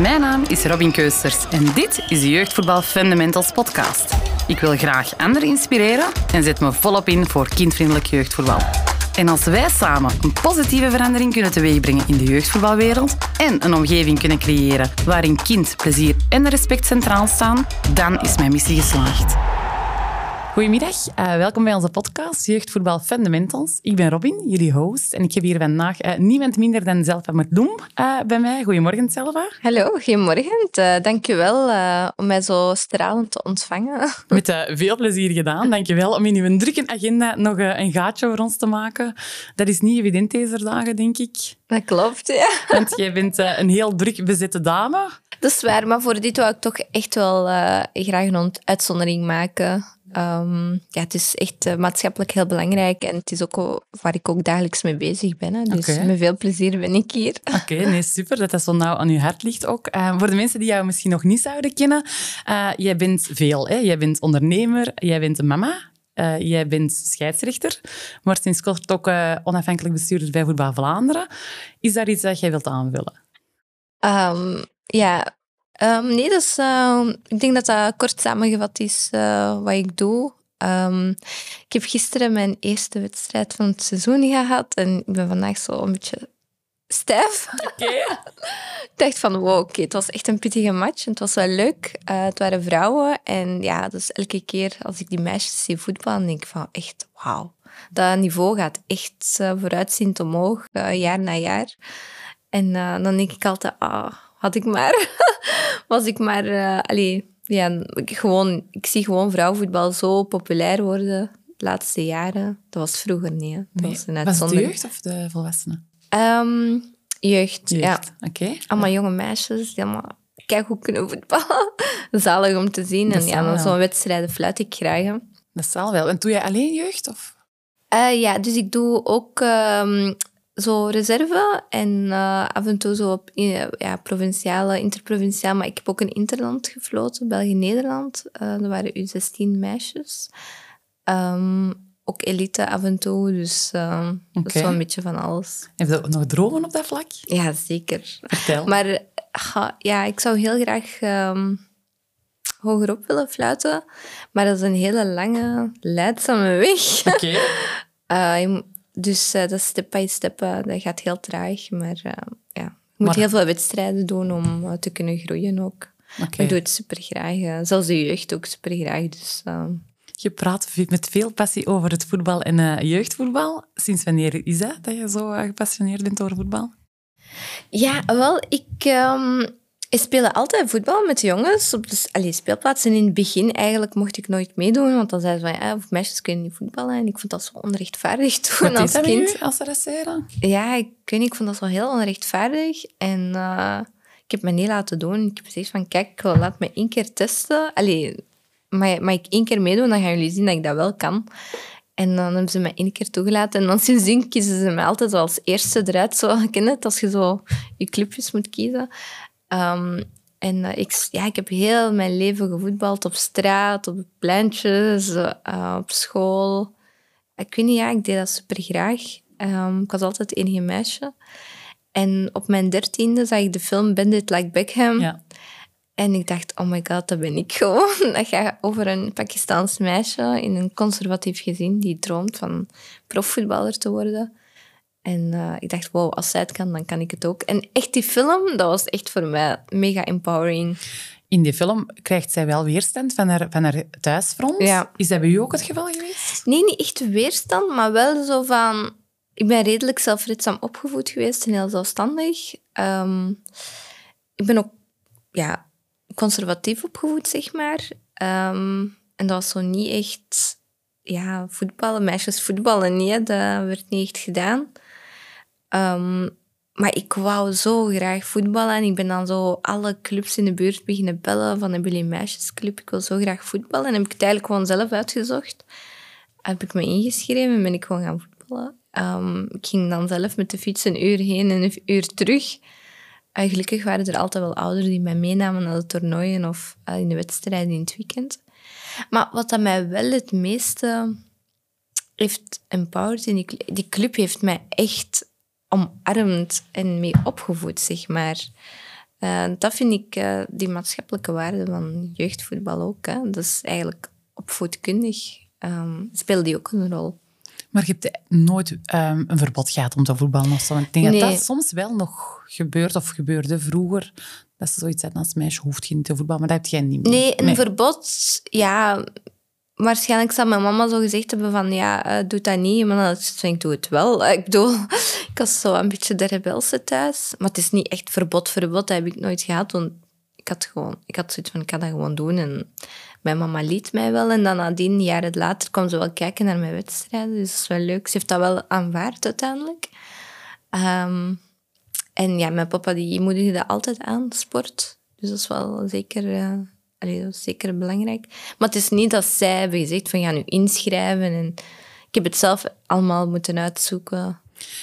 Mijn naam is Robin Keusters en dit is de Jeugdvoetbal Fundamentals podcast. Ik wil graag anderen inspireren en zet me volop in voor kindvriendelijk jeugdvoetbal. En als wij samen een positieve verandering kunnen teweegbrengen in de jeugdvoetbalwereld en een omgeving kunnen creëren waarin kind, plezier en respect centraal staan, dan is mijn missie geslaagd. Goedemiddag, uh, welkom bij onze podcast Jeugdvoetbal Fundamentals. Ik ben Robin, jullie host, en ik heb hier vandaag uh, niemand minder dan Zelfa Merdoem uh, bij mij. Goedemorgen, Zelfa. Hallo, goedemorgen. Uh, Dank je wel om mij zo stralend te ontvangen. Met veel plezier gedaan. Dank je wel om in uw drukke agenda nog een gaatje voor ons te maken. Dat is niet evident deze dagen, denk ik. Dat klopt, ja. Want jij bent een heel druk bezette dame. Dat is waar, maar voor dit wil ik toch echt wel graag een uitzondering maken. Um, ja, het is echt uh, maatschappelijk heel belangrijk en het is ook waar ik ook dagelijks mee bezig ben. Hè. Dus met veel plezier ben ik hier. Oké, nee, super dat dat zo nauw aan je hart ligt ook. Uh, voor de mensen die jou misschien nog niet zouden kennen, uh, jij bent veel. Hè? Jij bent ondernemer, jij bent een mama, jij bent scheidsrechter, maar sinds kort ook onafhankelijk bestuurder bij Voetbal Vlaanderen. Is daar iets dat jij wilt aanvullen? Um, ja, Um, nee, dus, uh, ik denk dat dat kort samengevat is uh, wat ik doe. Um, ik heb gisteren mijn eerste wedstrijd van het seizoen gehad en ik ben vandaag zo een beetje stijf. Okay. ik dacht van, wow, oké, het was echt een pittige match en het was wel leuk. Uh, het waren vrouwen en ja, dus elke keer als ik die meisjes zie voetballen, denk ik van echt, wauw. Dat niveau gaat echt uh, vooruitziend omhoog, jaar na jaar. En dan denk ik altijd, ah, had ik maar, was ik maar, uh, allee, ja, ik, gewoon, ik zie gewoon vrouwenvoetbal zo populair worden de laatste jaren. Dat was vroeger niet. Dat nee. was, het de jeugd of de volwassenen? Um, jeugd, jeugd, ja. Oké. Allemaal jonge meisjes die allemaal kijk hoe kunnen voetballen. Zalig om te zien. en ja, dan zo'n wedstrijden fluit ik graag. Dat zal wel. En doe jij alleen jeugd? Of? Uh, ja, dus ik doe ook um, zo reserve en uh, af en toe zo op ja, provinciale, interprovinciaal. Maar ik heb ook een interland gefloten, België-Nederland. Uh, dat waren u 16 meisjes. Um, ook elite af en toe, dus uh, okay. dat is wel een beetje van alles. Heb je nog dromen op dat vlak? Ja, zeker. Vertel. Maar ja, ik zou heel graag um, hogerop willen fluiten, maar dat is een hele lange, leidzame weg. Oké. Okay. uh, dus uh, dat is step by step. Uh, dat gaat heel traag. Maar uh, ja, je moet heel veel wedstrijden doen om te kunnen groeien ook. Okay. Ik doe het super graag. zelfs de jeugd ook super graag. Dus, je praat met veel passie over het voetbal en jeugdvoetbal. Sinds wanneer is dat, dat je zo gepassioneerd bent over voetbal? Ja, wel, ik... Um, ik speelde altijd voetbal met jongens op de allee, speelplaats. En in het begin eigenlijk mocht ik nooit meedoen, want dan zeiden ze van, ja, meisjes kunnen niet voetballen. En ik vond dat zo onrechtvaardig toen Wat als kind. als dresseren? Ja, ik, weet ik vond dat zo heel onrechtvaardig. En uh, ik heb me niet laten doen. Ik heb gezegd van, kijk, laat me één keer testen. Allee, mag ik één keer meedoen, dan gaan jullie zien dat ik dat wel kan. En dan hebben ze me één keer toegelaten. En dan sindsdien kiezen ze me altijd als eerste eruit. Zo, ken het, als je zo je clubjes moet kiezen. Um, en uh, ik, ja, ik heb heel mijn leven gevoetbald op straat, op pleintjes, uh, op school. Ik weet niet, ja, ik deed dat super graag. Um, ik was altijd het enige meisje. En op mijn dertiende zag ik de film Bandit Like Beckham. Ja. En ik dacht, oh my god, dat ben ik gewoon. Dat gaat over een Pakistaans meisje in een conservatief gezin die droomt van profvoetballer te worden. En uh, ik dacht, wow, als zij het kan, dan kan ik het ook. En echt die film, dat was echt voor mij mega empowering. In die film krijgt zij wel weerstand van haar, van haar thuisfront. Ja. Is dat bij u ook het geval geweest? Nee, niet echt weerstand, maar wel zo van... Ik ben redelijk zelfredzaam opgevoed geweest en heel zelfstandig. Um, ik ben ook ja, conservatief opgevoed, zeg maar. Um, en dat was zo niet echt... Ja, voetballen, meisjes voetballen, nee, dat werd niet echt gedaan. Um, maar ik wou zo graag voetballen. En ik ben dan zo alle clubs in de buurt beginnen bellen van de Billy Meisjesclub. Ik wil zo graag voetballen. En heb ik het eigenlijk gewoon zelf uitgezocht. Heb ik me ingeschreven en ben ik gewoon gaan voetballen. Um, ik ging dan zelf met de fiets een uur heen en een uur terug. Uh, gelukkig waren er altijd wel ouderen die mij meenamen naar de toernooien of uh, in de wedstrijden in het weekend. Maar wat dat mij wel het meeste heeft empowered die club heeft mij echt omarmd en mee opgevoed, zeg maar. Uh, dat vind ik uh, die maatschappelijke waarde van jeugdvoetbal ook. Hè. Dat is eigenlijk opvoedkundig. Um, speelt die ook een rol. Maar je hebt nooit um, een verbod gehad om te voetballen of zo. Ik denk nee. dat dat soms wel nog gebeurt of gebeurde vroeger. Dat ze zoiets hadden als meisje hoeft niet te voetballen, maar dat heb jij niet meer. Nee, een verbod, ja... Waarschijnlijk zal mijn mama zo gezegd hebben van ja, uh, doe dat niet. Maar dan denk ik, doe het wel. Ik bedoel, ik was zo een beetje de rebelse thuis. Maar het is niet echt verbod, verbod. Dat heb ik nooit gehad. Ik had gewoon, ik had zoiets van, ik kan dat gewoon doen. En mijn mama liet mij wel. En dan nadien, jaren later, kwam ze wel kijken naar mijn wedstrijden. Dus dat is wel leuk. Ze heeft dat wel aanvaard uiteindelijk. Um, en ja, mijn papa die moedigde altijd aan, sport. Dus dat is wel zeker, allee, dat zeker belangrijk. Maar het is niet dat zij hebben gezegd van, ga nu inschrijven. En ik heb het zelf allemaal moeten uitzoeken.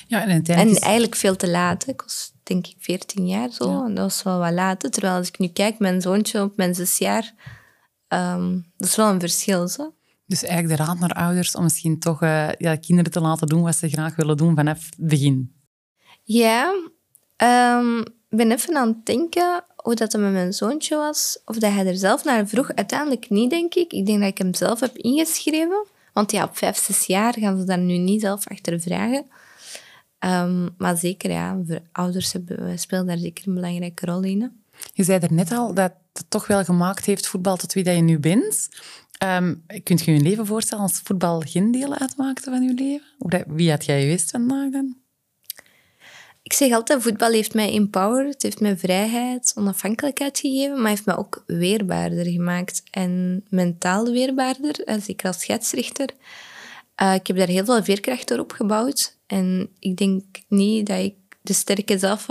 Ja, en, en eigenlijk veel te laat. Ik was denk ik 14 jaar zo. En dat was wel wat laat. Terwijl als ik nu kijk, mijn zoontje op mijn zes jaar Um, dat is wel een verschil. Zo. Dus eigenlijk de raad naar ouders om misschien toch uh, ja, kinderen te laten doen wat ze graag willen doen vanaf het begin. Ja, um, ik ben even aan het denken hoe dat met mijn zoontje was. Of dat hij er zelf naar vroeg. Uiteindelijk niet, denk ik. Ik denk dat ik hem zelf heb ingeschreven. Want ja, op vijf, zes jaar gaan ze daar nu niet zelf achter vragen. Um, maar zeker, ja, ouders hebben, spelen daar zeker een belangrijke rol in. Je zei er net al dat het toch wel gemaakt heeft, voetbal, tot wie dat je nu bent. Um, kunt je je leven voorstellen als voetbal geen deel uitmaakte van je leven? Wie had jij geweest vandaag dan? Ik zeg altijd, voetbal heeft mij empowered, het heeft mij vrijheid, onafhankelijkheid gegeven, maar heeft mij ook weerbaarder gemaakt. En mentaal weerbaarder, eh, zeker als scheidsrechter. Uh, ik heb daar heel veel veerkracht door opgebouwd. En ik denk niet dat ik de sterke zelf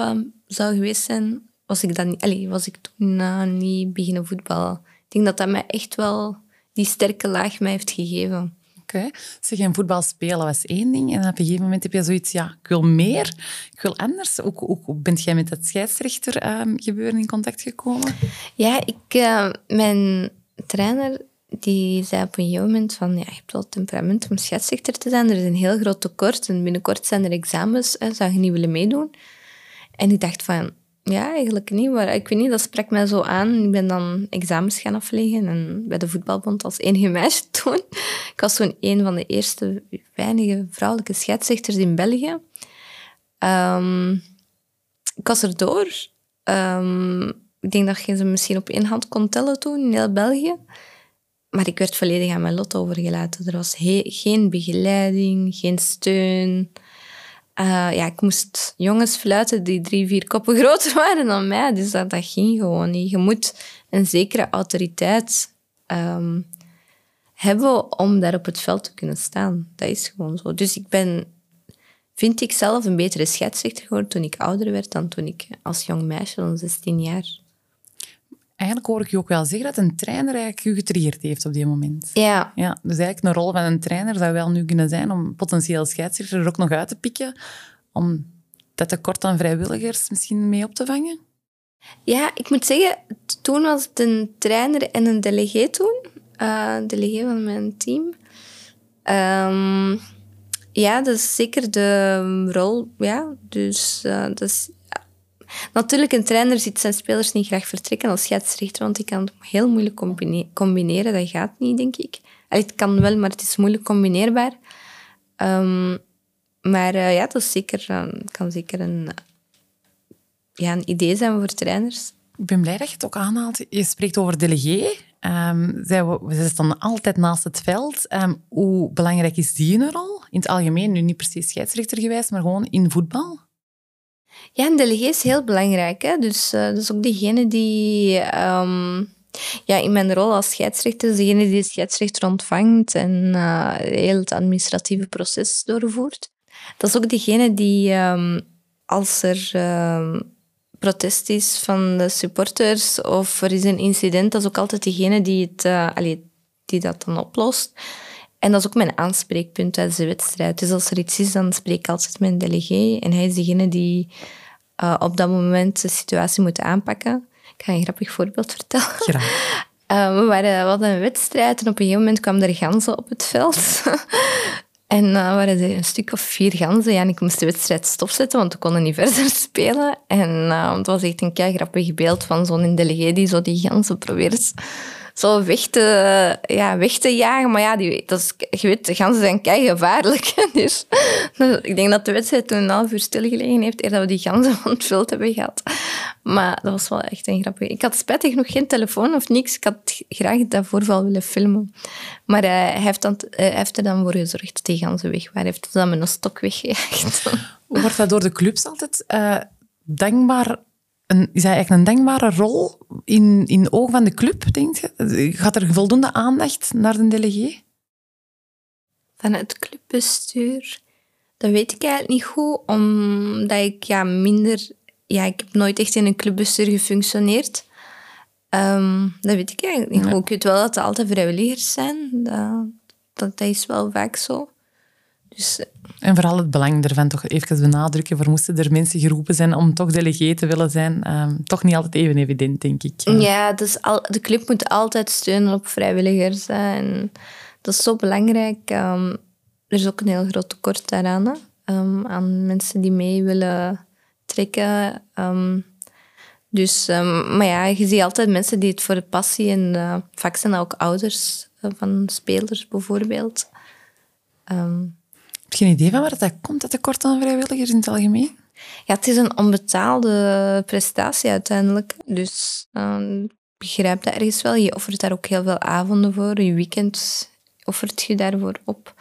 zou geweest zijn was ik, dan, allez, was ik toen uh, niet beginnen voetballen. Ik denk dat dat mij echt wel die sterke laag mij heeft gegeven. Oké. Okay. Zeg, en voetbal spelen was één ding. En op een gegeven moment heb je zoiets, ja, ik wil meer, ik wil anders. Hoe, hoe, bent jij met het scheidsrechter uh, gebeuren in contact gekomen? Ja, ik, uh, mijn trainer die zei op een gegeven moment van, ja, je hebt wel temperament om scheidsrechter te zijn. Er is een heel groot tekort en binnenkort zijn er examens. Hè, zou je niet willen meedoen? En ik dacht van, ja, eigenlijk niet. Maar ik weet niet, dat sprak mij zo aan. Ik ben dan examens gaan afleggen en bij de voetbalbond als enige meisje toen. Ik was toen een van de eerste weinige vrouwelijke scheidsrechters in België. Um, ik was erdoor. Um, ik denk dat je ze misschien op één hand kon tellen toen in heel België. Maar ik werd volledig aan mijn lot overgelaten. Er was geen begeleiding, geen steun. Uh, ja, ik moest jongens fluiten die drie, vier koppen groter waren dan mij. Dus dat, dat ging gewoon niet. Je moet een zekere autoriteit um, hebben om daar op het veld te kunnen staan. Dat is gewoon zo. Dus ik ben, vind ik zelf, een betere scheidsrechter geworden toen ik ouder werd dan toen ik als jong meisje van 16 jaar Eigenlijk hoor ik je ook wel zeggen dat een trainer eigenlijk je getriggerd heeft op die moment. Ja. ja. Dus eigenlijk een rol van een trainer zou wel nu kunnen zijn om potentieel scheidsrechter er ook nog uit te pikken, om dat tekort aan vrijwilligers misschien mee op te vangen? Ja, ik moet zeggen, toen was het een trainer en een delegé toen. Uh, delegé van mijn team. Um, ja, dat is zeker de rol. Ja, dus uh, dat is Natuurlijk, een trainer ziet zijn spelers niet graag vertrekken als scheidsrechter, want die kan het heel moeilijk combineren. Dat gaat niet, denk ik. Het kan wel, maar het is moeilijk combineerbaar. Um, maar uh, ja, dat is zeker, uh, kan zeker een, ja, een idee zijn voor trainers. Ik ben blij dat je het ook aanhaalt. Je spreekt over delegé. Um, zij, zij staan altijd naast het veld. Um, hoe belangrijk is die een rol? In het algemeen, nu niet precies scheidsrechter geweest, maar gewoon in voetbal? Ja, een delegé is heel belangrijk. Hè? Dus uh, dat is ook degene die... Um, ja, in mijn rol als scheidsrechter is degene die de scheidsrechter ontvangt en uh, heel het administratieve proces doorvoert. Dat is ook degene die, um, als er um, protest is van de supporters of er is een incident, dat is ook altijd degene die, het, uh, allee, die dat dan oplost. En dat is ook mijn aanspreekpunt tijdens de wedstrijd. Dus als er iets is, dan spreek ik altijd een delegé. En hij is degene die uh, op dat moment de situatie moet aanpakken. Ik ga een grappig voorbeeld vertellen. Uh, we, waren, we hadden een wedstrijd en op een gegeven moment kwamen er ganzen op het veld. En uh, waren er een stuk of vier ganzen. Ja, en ik moest de wedstrijd stopzetten, want we konden niet verder spelen. En het was echt een kei grappig beeld van zo'n delegé die zo die ganzen probeert zo weg te, ja, weg jagen. Maar ja, die, dat is, je de ganzen zijn kei gevaarlijk. Dus ik denk dat de wedstrijd toen een half uur stilgelegen heeft eer dat we die ganzen van het veld hebben gehad. Maar dat was wel echt een grappig. Ik had spijtig nog geen telefoon of niks. Ik had graag dat voorval willen filmen. Maar uh, hij, heeft dan, hij heeft er dan voor gezorgd die ganzen weg waren. Hij heeft dan met een stok weggejaagd. Wordt dat door de clubs altijd uh, dankbaar een, is dat eigenlijk een denkbare rol in, in ogen van de club, denk je? Gaat er voldoende aandacht naar de delegé? Van het clubbestuur? Dat weet ik eigenlijk niet goed, omdat ik ja, minder... Ja, ik heb nooit echt in een clubbestuur gefunctioneerd. Um, dat weet ik eigenlijk niet goed. Ik weet wel dat er altijd vrijwilligers zijn. Dat, dat, dat is wel vaak zo. Dus, eh, en vooral het belang ervan toch even benadrukken. Voor moesten er mensen geroepen zijn om toch delegé te willen zijn. Um, toch niet altijd even evident, denk ik. Ja, dus al, de club moet altijd steunen op vrijwilligers. En dat is zo belangrijk. Um, er is ook een heel groot tekort daaraan. Um, aan mensen die mee willen trekken. dus, maar ja, je ziet altijd mensen die het voor de passie... En uh, vaak zijn dat ook ouders uh, van spelers bijvoorbeeld... Um, geen idee van waar dat komt, dat tekort aan vrijwilligers in het algemeen? Ja, het is een onbetaalde prestatie uiteindelijk. Dus ik begrijp dat ergens wel. Je offert daar ook heel veel avonden voor. Je weekend offert je daarvoor op.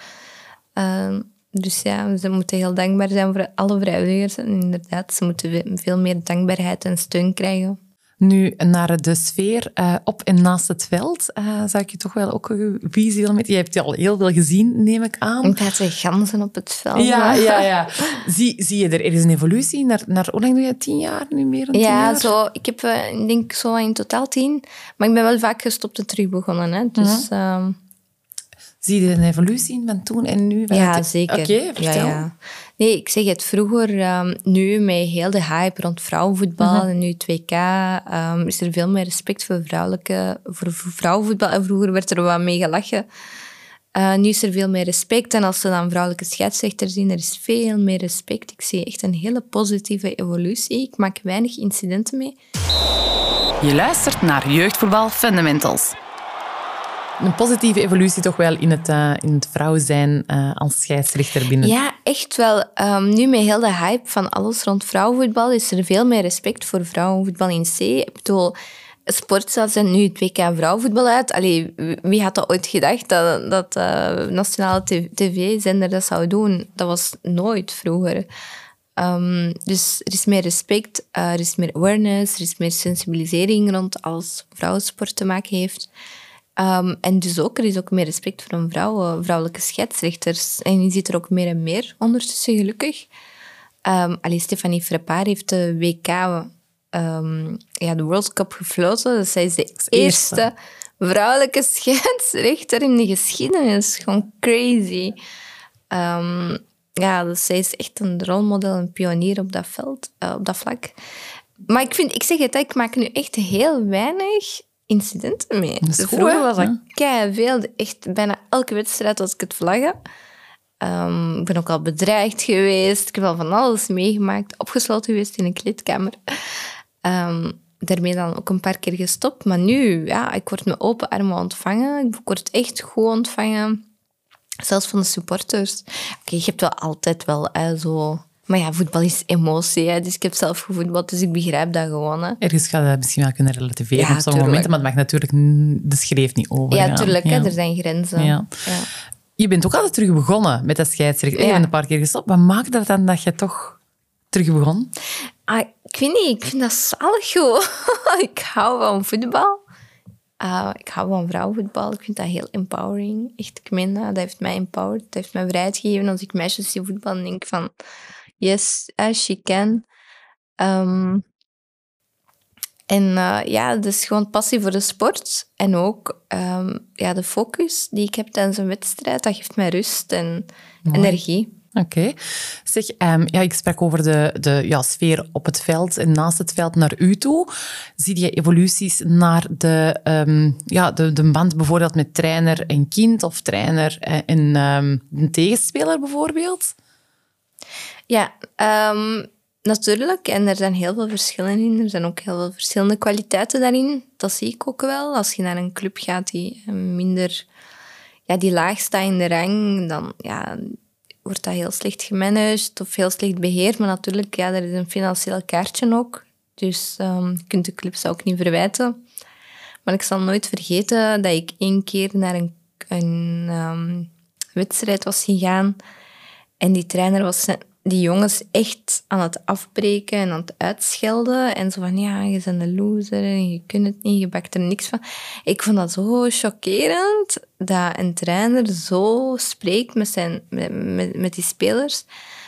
Uh, dus ja, ze moeten heel dankbaar zijn voor alle vrijwilligers. En inderdaad, ze moeten veel meer dankbaarheid en steun krijgen. Nu, naar de sfeer uh, op en naast het veld, uh, zou ik je toch wel ook een visie willen met. Je hebt je al heel veel gezien, neem ik aan. Ik had ganzen op het veld. Ja, ja, ja. Zie, zie je er, er is een evolutie? Naar, naar hoe lang doe je? Tien jaar nu meer? Dan ja, jaar? Zo, ik heb uh, ik denk zo in totaal tien. Maar ik ben wel vaak gestopt en terug begonnen. Hè. Dus... -huh. Ehm, zie je een evolutie van toen en nu? Ja, zeker. Oké, okay, vertel. Ja, ja. Nee, ik zeg het vroeger, um, nu met heel de hype rond vrouwenvoetbal uh -huh. en nu 2K, um, is er veel meer respect voor, vrouwelijke, voor vrouwenvoetbal. En vroeger werd er wat mee gelachen. Uh, nu is er veel meer respect. En als ze dan vrouwelijke scheidsrechters zien, er is veel meer respect. Ik zie echt een hele positieve evolutie. Ik maak weinig incidenten mee. Je luistert naar Jeugdvoetbal Fundamentals een positieve evolutie toch wel in het, uh, in het vrouw zijn uh, als scheidsrechter binnen. Ja, echt wel. Um, nu met heel de hype van alles rond vrouwenvoetbal is er veel meer respect voor vrouwenvoetbal in C. Ik bedoel, sportstad zijn nu het WK vrouwenvoetbal uit. Allee, wie had dat ooit gedacht dat, dat uh, nationale tv-zender dat zou doen? Dat was nooit vroeger. Um, dus er is meer respect, er is meer awareness, er is meer sensibilisering rond als vrouwensport te maken heeft. Um, en dus ook, er is ook meer respect voor een vrouw, vrouwelijke scheidsrechters. En je ziet er ook meer en meer ondertussen, gelukkig. Um, allee, Stefanie Frappard heeft de WK, um, ja, de World Cup gefloten. Dus zij is de eerste vrouwelijke scheidsrechter in de geschiedenis. Gewoon crazy. ja, dus zij is echt een rolmodel, een pionier op dat veld, uh, op dat vlak. Maar ik, vind, ik zeg het, ik maak nu echt heel weinig incidenten mee. Dat is dus goed, vroeger was dat Ja. kei veel. Echt bijna elke wedstrijd was ik het vlaggen. Ehm, ik ben ook al bedreigd geweest. Ik heb al van alles meegemaakt. Opgesloten geweest in een kleedkamer. Ehm, daarmee dan ook een paar keer gestopt. Maar nu, ja, ik word met open armen ontvangen. Ik word echt goed ontvangen. Zelfs van de supporters. Oké, je hebt wel altijd wel hè, zo... Maar ja, voetbal is emotie. Hè. Dus ik heb zelf gevoetbald, dus ik begrijp dat gewoon. Hè. Ergens gaat dat misschien wel kunnen relativeren Ja, op sommige momenten, maar het mag natuurlijk de schreef niet over. Ja, tuurlijk. Hè, er zijn grenzen. Je bent ook altijd terug begonnen met dat scheidsrechter. Je bent een paar keer gestopt. Wat maakt dat dan dat je toch terug begon? Ah, ik weet niet, ik vind dat zalig gewoon. ik hou van voetbal. Ah, ik hou van vrouwenvoetbal. Ik vind dat heel empowering. Echt, ik meen dat. Dat heeft mij empowered. Dat heeft mij vrijheid gegeven als ik meisjes zie voetballen. denk ik van, yes, uh, she can. Ehm, en eh, ja, dus gewoon passie voor de sport. En ook ehm, ja, de focus die ik heb tijdens een wedstrijd, dat geeft mij rust en Mooi. energie. Oké. Zeg, um, ja, ik sprak over de, de ja, sfeer op het veld en naast het veld naar u toe. Zie je evoluties naar de, um, ja, de, de band bijvoorbeeld met trainer en kind of trainer en um, een tegenspeler bijvoorbeeld? Ja, natuurlijk. En er zijn heel veel verschillen in. Er zijn ook heel veel verschillende kwaliteiten daarin. Dat zie ik ook wel. Als je naar een club gaat die minder... Ja, die laag staat in de rang, dan... Ja, wordt dat heel slecht gemanaged of heel slecht beheerd. Maar natuurlijk, ja, er is een financieel kaartje ook. Dus um, je kunt de clubs ook niet verwijten. Maar ik zal nooit vergeten dat ik één keer naar een, een um, wedstrijd was gegaan. En die trainer was die jongens echt aan het afbreken en aan het uitschelden. En zo van, ja, je bent een loser en je kunt het niet, je bakt er niks van. Ik vond dat zo chockerend dat een trainer zo spreekt met, zijn, met, met, die spelers.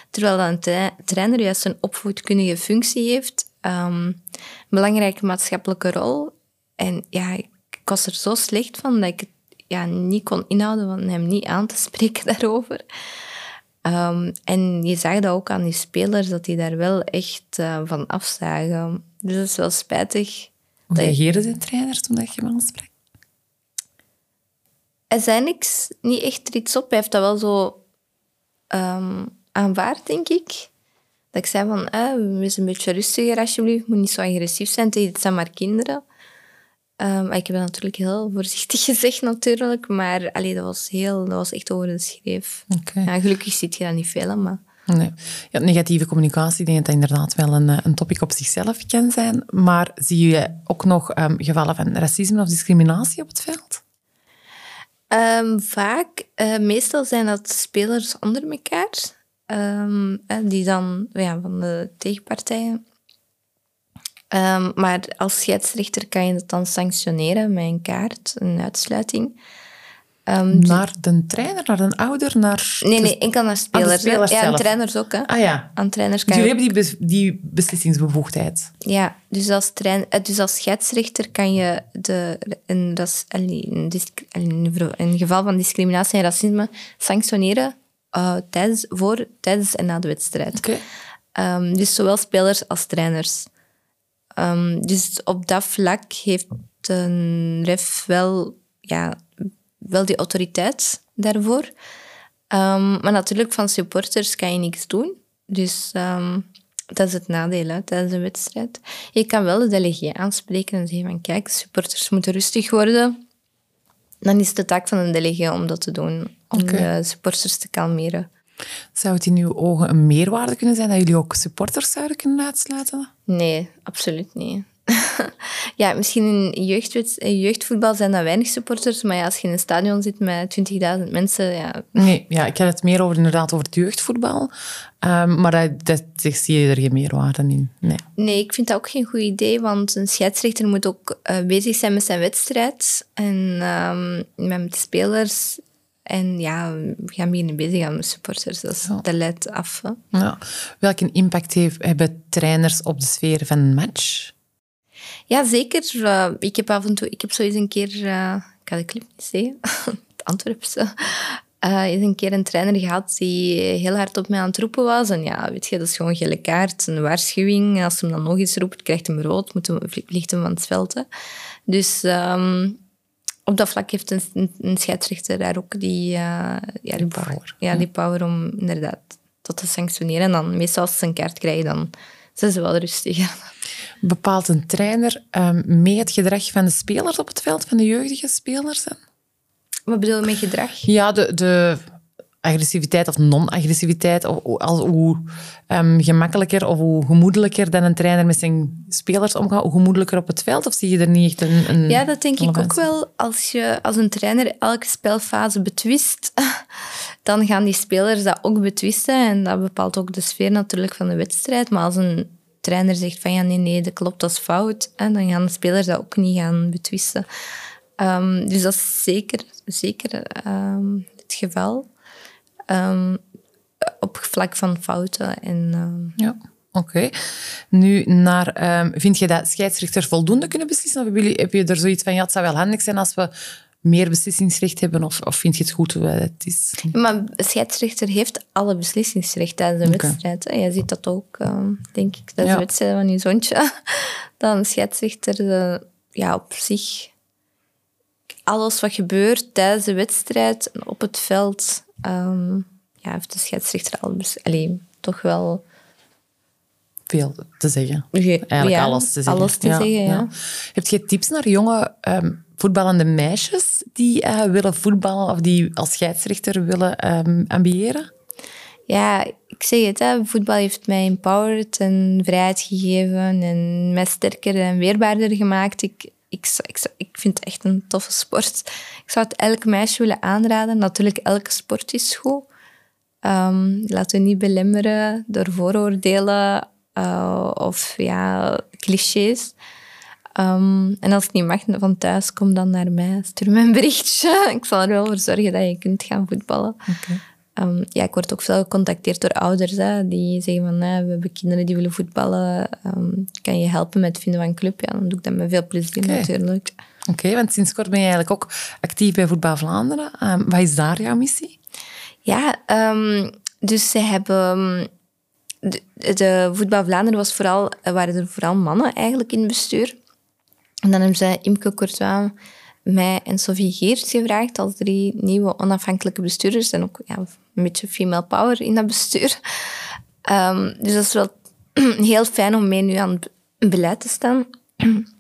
Terwijl dat een trainer juist een opvoedkundige functie heeft. Um, een belangrijke maatschappelijke rol. En ja, ik, was er zo slecht van dat ik het ja, niet kon inhouden van hem niet aan te spreken daarover. Um, en je zag dat ook aan die spelers, dat die daar wel echt uh, van afzagen. Dus dat is wel spijtig. Hoe reageerde de trainer toen dat je hem aansprak? Hij zei niks, niet echt er iets op. Hij heeft dat wel zo um, aanvaard, denk ik. Dat ik zei van, eh, wees een beetje rustiger alsjeblieft. moet niet zo agressief zijn tegen het zijn maar kinderen. Um, ik heb het natuurlijk heel voorzichtig gezegd, natuurlijk. Maar allee, dat, was heel, dat was echt over de schreef. Okay. Ja, gelukkig ziet je dat niet veel, maar... Nee. Ja, negatieve communicatie, ik denk dat dat inderdaad wel een, eh, een topic op zichzelf kan zijn. Maar zie je ook nog um, gevallen van racisme of discriminatie op het veld? Um, vaak. Uh, meestal zijn dat spelers onder elkaar. die dan ja, van de tegenpartijen Um, maar als scheidsrechter kan je het dan sanctioneren met een kaart, een uitsluiting. Um, naar de trainer, naar de ouder, naar... Nee, nee, enkel naar spelers. spelers ja, trainers ook. Hè. Ah ja. Aan trainers kan jullie hebben die, die beslissingsbevoegdheid? Ja, dus als, train, eh, dus als scheidsrechter kan je de, in, dat in, in geval van discriminatie en racisme sanctioneren uh, tijdens, voor, tijdens en na de wedstrijd. Okay. Um, dus zowel spelers als trainers. Um, dus op dat vlak heeft een ref wel, ja, wel die autoriteit daarvoor. Um, maar natuurlijk, van supporters kan je niks doen. Dus um, dat is het nadeel hè, tijdens een wedstrijd. Je kan wel de delegé aanspreken en zeggen van kijk, supporters moeten rustig worden. Dan is het de taak van een delegé om dat te doen, om de supporters te kalmeren. Zou het in uw ogen een meerwaarde kunnen zijn dat jullie ook supporters zouden kunnen uitsluiten? Nee, absoluut niet. ja, misschien in, jeugd, in jeugdvoetbal zijn er weinig supporters, maar ja, als je in een stadion zit met 20.000 mensen... Ja. Nee, ja, ik heb het meer over, inderdaad over het jeugdvoetbal, um, maar dat, dat, zie je er geen meerwaarde in. Nee. nee, ik vind dat ook geen goed idee, want een scheidsrechter moet ook uh, bezig zijn met zijn wedstrijd en um, met de spelers en ja, we gaan beginnen bezig aan met supporters. Dat leidt af. Ja. Welke impact heeft, hebben trainers op de sfeer van een match? Ja, zeker. Uh, ik heb af en toe... Ik heb zo eens een keer... Uh, ik ga de clip niet zeggen. het Antwerpse. Uh, is een keer een trainer gehad die heel hard op mij aan het roepen was. En ja, weet je, dat is gewoon een gele kaart, een waarschuwing. Als hij hem dan nog eens roept, krijgt hem rood, moet hem, vliegt hem van het veld. Hè. Dus... Um, op dat vlak heeft een, een scheidsrechter daar ook die, uh, ja, die, power. Ja, die power om inderdaad tot te sanctioneren. En dan meestal als ze een kaart krijgen, dan zijn ze wel rustig. Bepaalt een trainer um, mee het gedrag van de spelers op het veld, van de jeugdige spelers? Wat bedoel je met gedrag? Ja, de, de agressiviteit of non-agressiviteit, of, hoe um, gemakkelijker of hoe gemoedelijker dan een trainer met zijn spelers omgaat, hoe gemoedelijker op het veld? Of zie je er niet echt een... een ja, dat denk ik ook wel. Als je als een trainer elke spelfase betwist, dan gaan die spelers dat ook betwisten. En dat bepaalt ook de sfeer natuurlijk van de wedstrijd. Maar als een trainer zegt van ja, nee, nee, dat klopt, dat is fout, en dan gaan de spelers dat ook niet gaan betwisten. Um, dus dat is zeker, zeker um, het geval. Um, op vlak van fouten. En, uh... Ja. Oké. Nu, naar, um, vind je dat scheidsrechters voldoende kunnen beslissen? Of heb je er zoiets van, ja, het zou wel handig zijn als we meer beslissingsrecht hebben? Of, of vind je het goed hoe het is? Maar een scheidsrechter heeft alle beslissingsrecht tijdens een wedstrijd. hè. Je ziet dat ook, ehm, denk ik, tijdens Ja. de wedstrijd van je zoontje. Dat een scheidsrechter eh, ja, op zich alles wat gebeurt tijdens de wedstrijd op het veld, ehm, ja, heeft de scheidsrechter al allee, toch wel Veel te zeggen. ge- Eigenlijk ja, alles te zeggen. alles te zeggen, ja. Heb je tips naar jonge ehm, voetballende meisjes die eh, willen voetballen of die als scheidsrechter willen ehm, ambiëren? Ja, ik zeg het, hè, voetbal heeft mij empowered en vrijheid gegeven en mij sterker en weerbaarder gemaakt. Ik, ik, ik vind het echt een toffe sport. Ik zou het elk meisje willen aanraden. Natuurlijk, elke sport is goed. Ehm, laten we niet belemmeren door vooroordelen eh, of ja, clichés. Ehm, en als het niet mag van thuis, kom dan naar mij. Stuur me een berichtje. Ik zal er wel voor zorgen dat je kunt gaan voetballen. Ehm, ja, ik word ook veel gecontacteerd door ouders hè, die zeggen van hè, we hebben kinderen die willen voetballen. Ehm, kan je helpen met het vinden van een club? Ja, dan doe ik dat met veel plezier natuurlijk. Oké, want sinds kort ben je eigenlijk ook actief bij Voetbal Vlaanderen. Ehm, wat is daar jouw missie? Ja, dus ze hebben... De, de Voetbal Vlaanderen was vooral, waren er vooral mannen eigenlijk in het bestuur. En dan hebben ze Imke Courtois, mij en Sophie Geert gevraagd als drie nieuwe onafhankelijke bestuurders. En ook ja, een beetje female power in dat bestuur. Ehm, dus dat is wel heel fijn om mee nu aan het beleid te staan.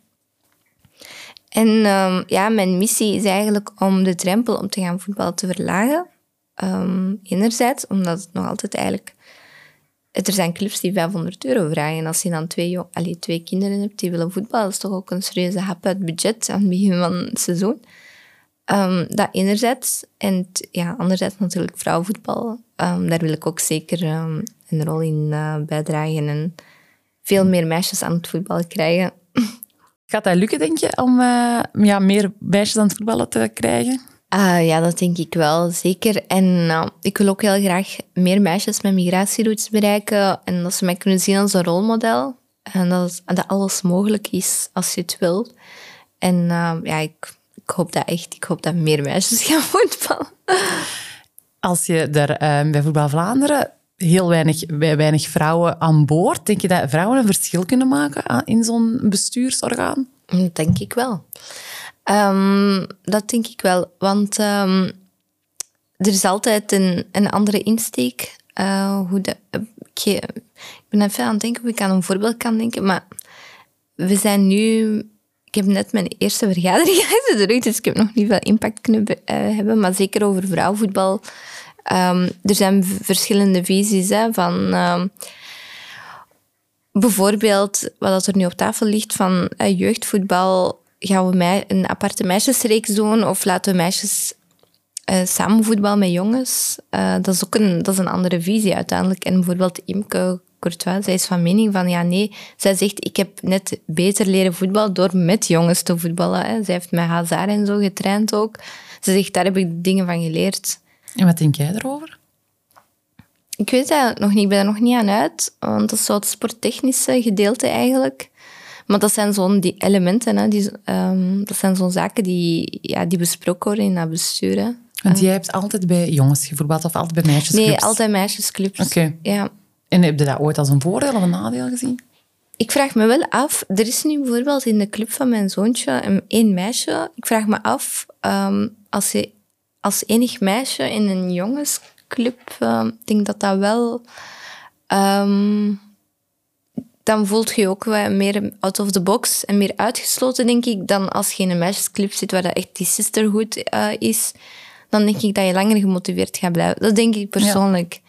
En ehm, ja, mijn missie is eigenlijk om de drempel om te gaan voetballen te verlagen. Ehm, enerzijds, omdat het nog altijd eigenlijk... Er zijn clubs die 500 euro vragen. En als je dan twee, allee, twee kinderen hebt die willen voetballen, dat is toch ook een serieuze hap uit budget aan het begin van het seizoen. Ehm, dat enerzijds. En ja, anderzijds natuurlijk vrouwenvoetbal. Ehm, daar wil ik ook zeker ehm, een rol in eh, bijdragen. En veel meer meisjes aan het voetballen krijgen. Gaat dat lukken, denk je, om eh, ja, meer meisjes aan het voetballen te krijgen? Ah, ja, dat denk ik wel, zeker. En nou, ik wil ook heel graag meer meisjes met migratieroutes bereiken en dat ze mij kunnen zien als een rolmodel. En dat, dat alles mogelijk is als je het wil. En eh, ja, ik, ik hoop dat echt. Ik hoop dat meer meisjes gaan voetballen. Als je er ehm, bij Voetbal Vlaanderen heel weinig, weinig vrouwen aan boord, denk je dat vrouwen een verschil kunnen maken in zo'n bestuursorgaan? Dat denk ik wel. Ehm, dat denk ik wel, want ehm, er is altijd een, een andere insteek. eh, hoe de, ik, ben even aan het denken of ik aan een voorbeeld kan denken, maar we zijn nu... Ik heb net mijn eerste vergadering achter de dus ik heb nog niet veel impact kunnen eh, hebben, maar zeker over vrouwenvoetbal. Ehm, er zijn verschillende visies hè, van... Bijvoorbeeld, wat er nu op tafel ligt van eh, jeugdvoetbal, gaan we mij een aparte meisjesreeks doen of laten we meisjes eh samen voetbal met jongens? Eh, dat is ook een, dat is een andere visie uiteindelijk. En bijvoorbeeld Imke Courtois, zij is van mening van ja, nee, zij zegt ik heb net beter leren voetbal door met jongens te voetballen. Hè. Zij heeft met Hazard en zo getraind ook. Ze zegt, daar heb ik dingen van geleerd. En wat denk jij erover? Ik weet het eigenlijk nog niet. Ik ben er nog niet aan uit. Want dat is zo het sporttechnische gedeelte eigenlijk. Maar dat zijn zo'n die elementen. Hè, die, ehm, dat zijn zo'n zaken die, ja, die besproken worden in dat bestuur. Hè. Want jij hebt altijd bij jongens gevoetbald of altijd bij meisjesclubs? Nee, altijd meisjesclubs. Oké. Ja. En heb je dat ooit als een voordeel of een nadeel gezien? Ik vraag me wel af, er is nu bijvoorbeeld in de club van mijn zoontje een- één meisje. Ik vraag me af, ehm, als je als enig meisje in een jongensclub, ehm, ik denk dat dat wel... dan voelt je je ook wel meer out of the box en meer uitgesloten, denk ik, dan als je in een meisjesclub zit waar dat echt die sisterhood eh, is. Dan denk ik dat je langer gemotiveerd gaat blijven. Dat denk ik persoonlijk.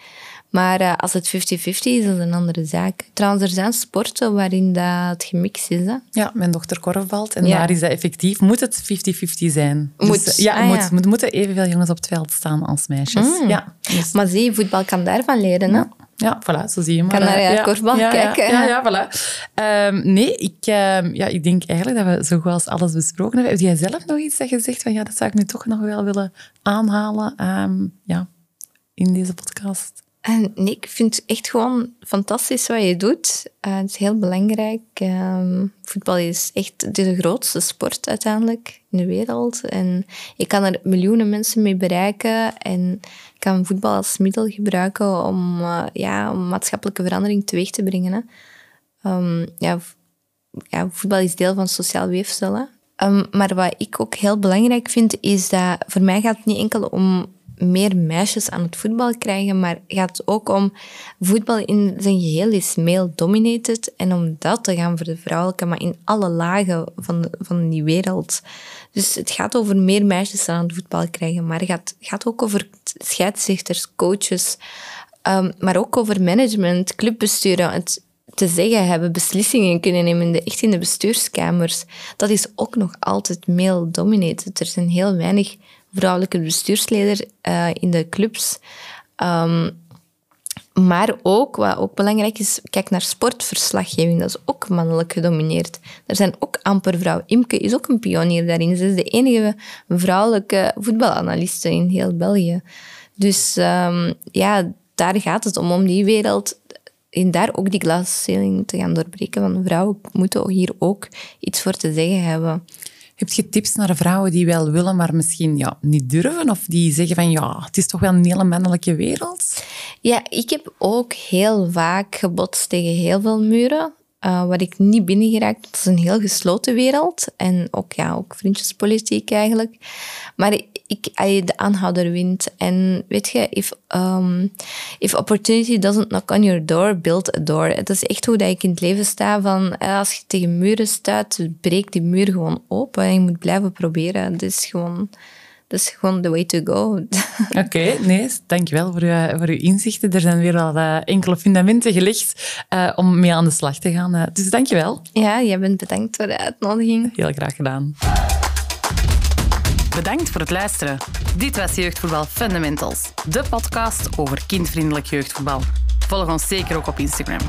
Maar eh, als het 50-50 is, is dat een andere zaak. Trouwens, er zijn sporten waarin dat gemixt is. Hè? Ja, mijn dochter korfbalt. En Ja. daar is dat effectief. Moet het 50-50 zijn? Moet. Dus, ja, Ah, moet. ja. Moet, moeten evenveel jongens op het veld staan als meisjes. Ja. Dus- Maar zie, voetbal kan daarvan leren. Hè? Ja, voilà, zo zie je maar. Kan naar eh, je korfbal ja, kijken. Ja, ja, voilà. Ehm, nee, ik, ehm, ja, ik denk eigenlijk dat we zo goed als alles besproken hebben. Heb jij zelf nog iets dat je zegt van ja, dat zou ik nu toch nog wel willen aanhalen ehm, ja, in deze podcast? En ik vind het echt gewoon fantastisch wat je doet. Uh, het is heel belangrijk. Uh, voetbal is echt de grootste sport uiteindelijk in de wereld. En je kan er miljoenen mensen mee bereiken. En kan voetbal als middel gebruiken om, uh, ja, om maatschappelijke verandering teweeg te brengen. Hè. Um, ja, ja, voetbal is deel van sociaal weefsel. Um, maar wat ik ook heel belangrijk vind, is dat voor mij gaat het niet enkel om meer meisjes aan het voetbal krijgen, maar gaat ook om voetbal in zijn geheel is male-dominated en om dat te gaan voor de vrouwelijke, maar in alle lagen van, van die wereld. Dus het gaat over meer meisjes aan het voetbal krijgen, maar het gaat, gaat ook over scheidsrechters, coaches, um, maar ook over management, clubbesturen. Het, te zeggen hebben, beslissingen kunnen nemen, de, echt in de bestuurskamers, dat is ook nog altijd male-dominated. Er zijn heel weinig vrouwelijke bestuursleden uh, in de clubs. Um, maar ook, wat ook belangrijk is, kijk naar sportverslaggeving. Dat is ook mannelijk gedomineerd. Er zijn ook amper vrouwen. Imke is ook een pionier daarin. Ze is de enige vrouwelijke voetbalanaliste in heel België. Dus um, ja, daar gaat het om, om die wereld en daar ook die glasceiling te gaan doorbreken. Van vrouwen moeten hier ook iets voor te zeggen hebben. Heb je tips naar vrouwen die wel willen, maar misschien ja, niet durven? Of die zeggen van ja, het is toch wel een hele mannelijke wereld? Ja, ik heb ook heel vaak gebotst tegen heel veel muren. Uh, waar ik niet binnen geraakt. Het is een heel gesloten wereld. En ook, ja, ook vriendjespolitiek eigenlijk. Maar ik, de aanhouder wint. En weet je, if, um, if opportunity doesn't knock on your door, build a door. Het is echt hoe dat ik in het leven sta. Van, eh, als je tegen muren stuit, breek die muur gewoon open. En je moet blijven proberen. Het is gewoon dat is gewoon the way to go. Oké, okay, nee, dankjewel voor, uw, voor uw inzichten. Er zijn weer al uh, enkele fundamenten gelegd uh, om mee aan de slag te gaan. Uh, dus dankjewel. Ja, jij bent bedankt voor de uitnodiging. Heel graag gedaan. Bedankt voor het luisteren. Dit was Jeugdvoetbal Fundamentals, de podcast over kindvriendelijk jeugdvoetbal. Volg ons zeker ook op Instagram.